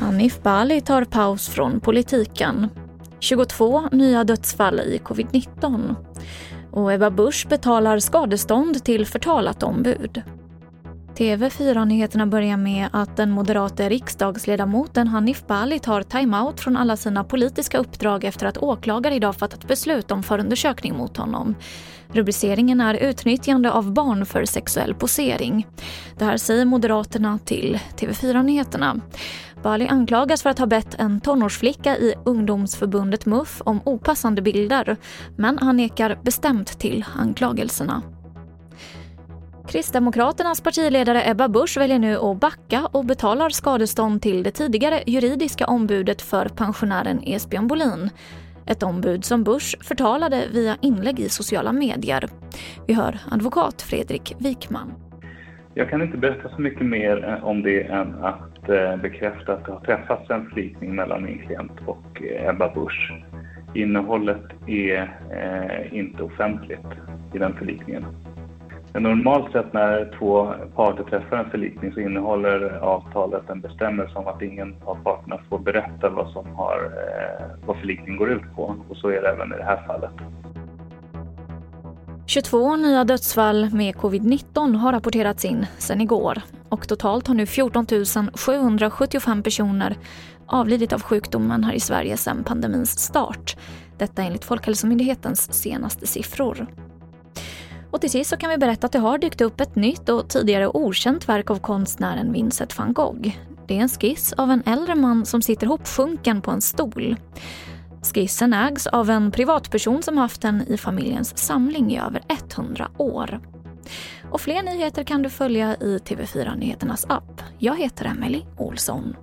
Hanif Bali tar paus från politiken. 22 nya dödsfall i covid-19. Och Ebba Busch betalar skadestånd till förtalat ombud. TV4-nyheterna börjar med att den moderate riksdagsledamoten Hanif Bali tar time-out från alla sina politiska uppdrag efter att åklagare idag fattat beslut om förundersökning mot honom. Rubriceringen är utnyttjande av barn för sexuell posering. Det här säger Moderaterna till TV4-nyheterna. Bali anklagas för att ha bett en tonårsflicka i ungdomsförbundet MUF om opassande bilder, men han nekar bestämt till anklagelserna. Kristdemokraternas partiledare Ebba Busch väljer nu att backa och betalar skadestånd till det tidigare juridiska ombudet för pensionären Esbjörn Bolin. Ett ombud som Busch förtalade via inlägg i sociala medier. Vi hör advokat Fredrik Wikman. Jag kan inte berätta så mycket mer eh, om det än att eh, bekräfta att det har träffats en förlikning mellan min klient och eh, Ebba Busch. Innehållet är inte offentligt i den förlikningen. Normalt sett när två parter träffar en förlikning så innehåller avtalet en bestämmelse om att ingen av parterna får berätta vad, som har, eh, vad förlikningen går ut på. Och så är det även i det här fallet. 22 nya dödsfall med covid-19 har rapporterats in sedan igår och totalt har nu 14 775 personer avlidit av sjukdomen här i Sverige sedan pandemins start. Detta enligt Folkhälsomyndighetens senaste siffror. Och till sist så kan vi berätta att det har dykt upp ett nytt och tidigare okänt verk av konstnären Vincent van Gogh. Det är en skiss av en äldre man som sitter hopsjunken på en stol. Skissen ägs av en privatperson som haft den i familjens samling i över 100 år. Och fler nyheter kan du följa i TV4 Nyheternas app. Jag heter Emily Olsson.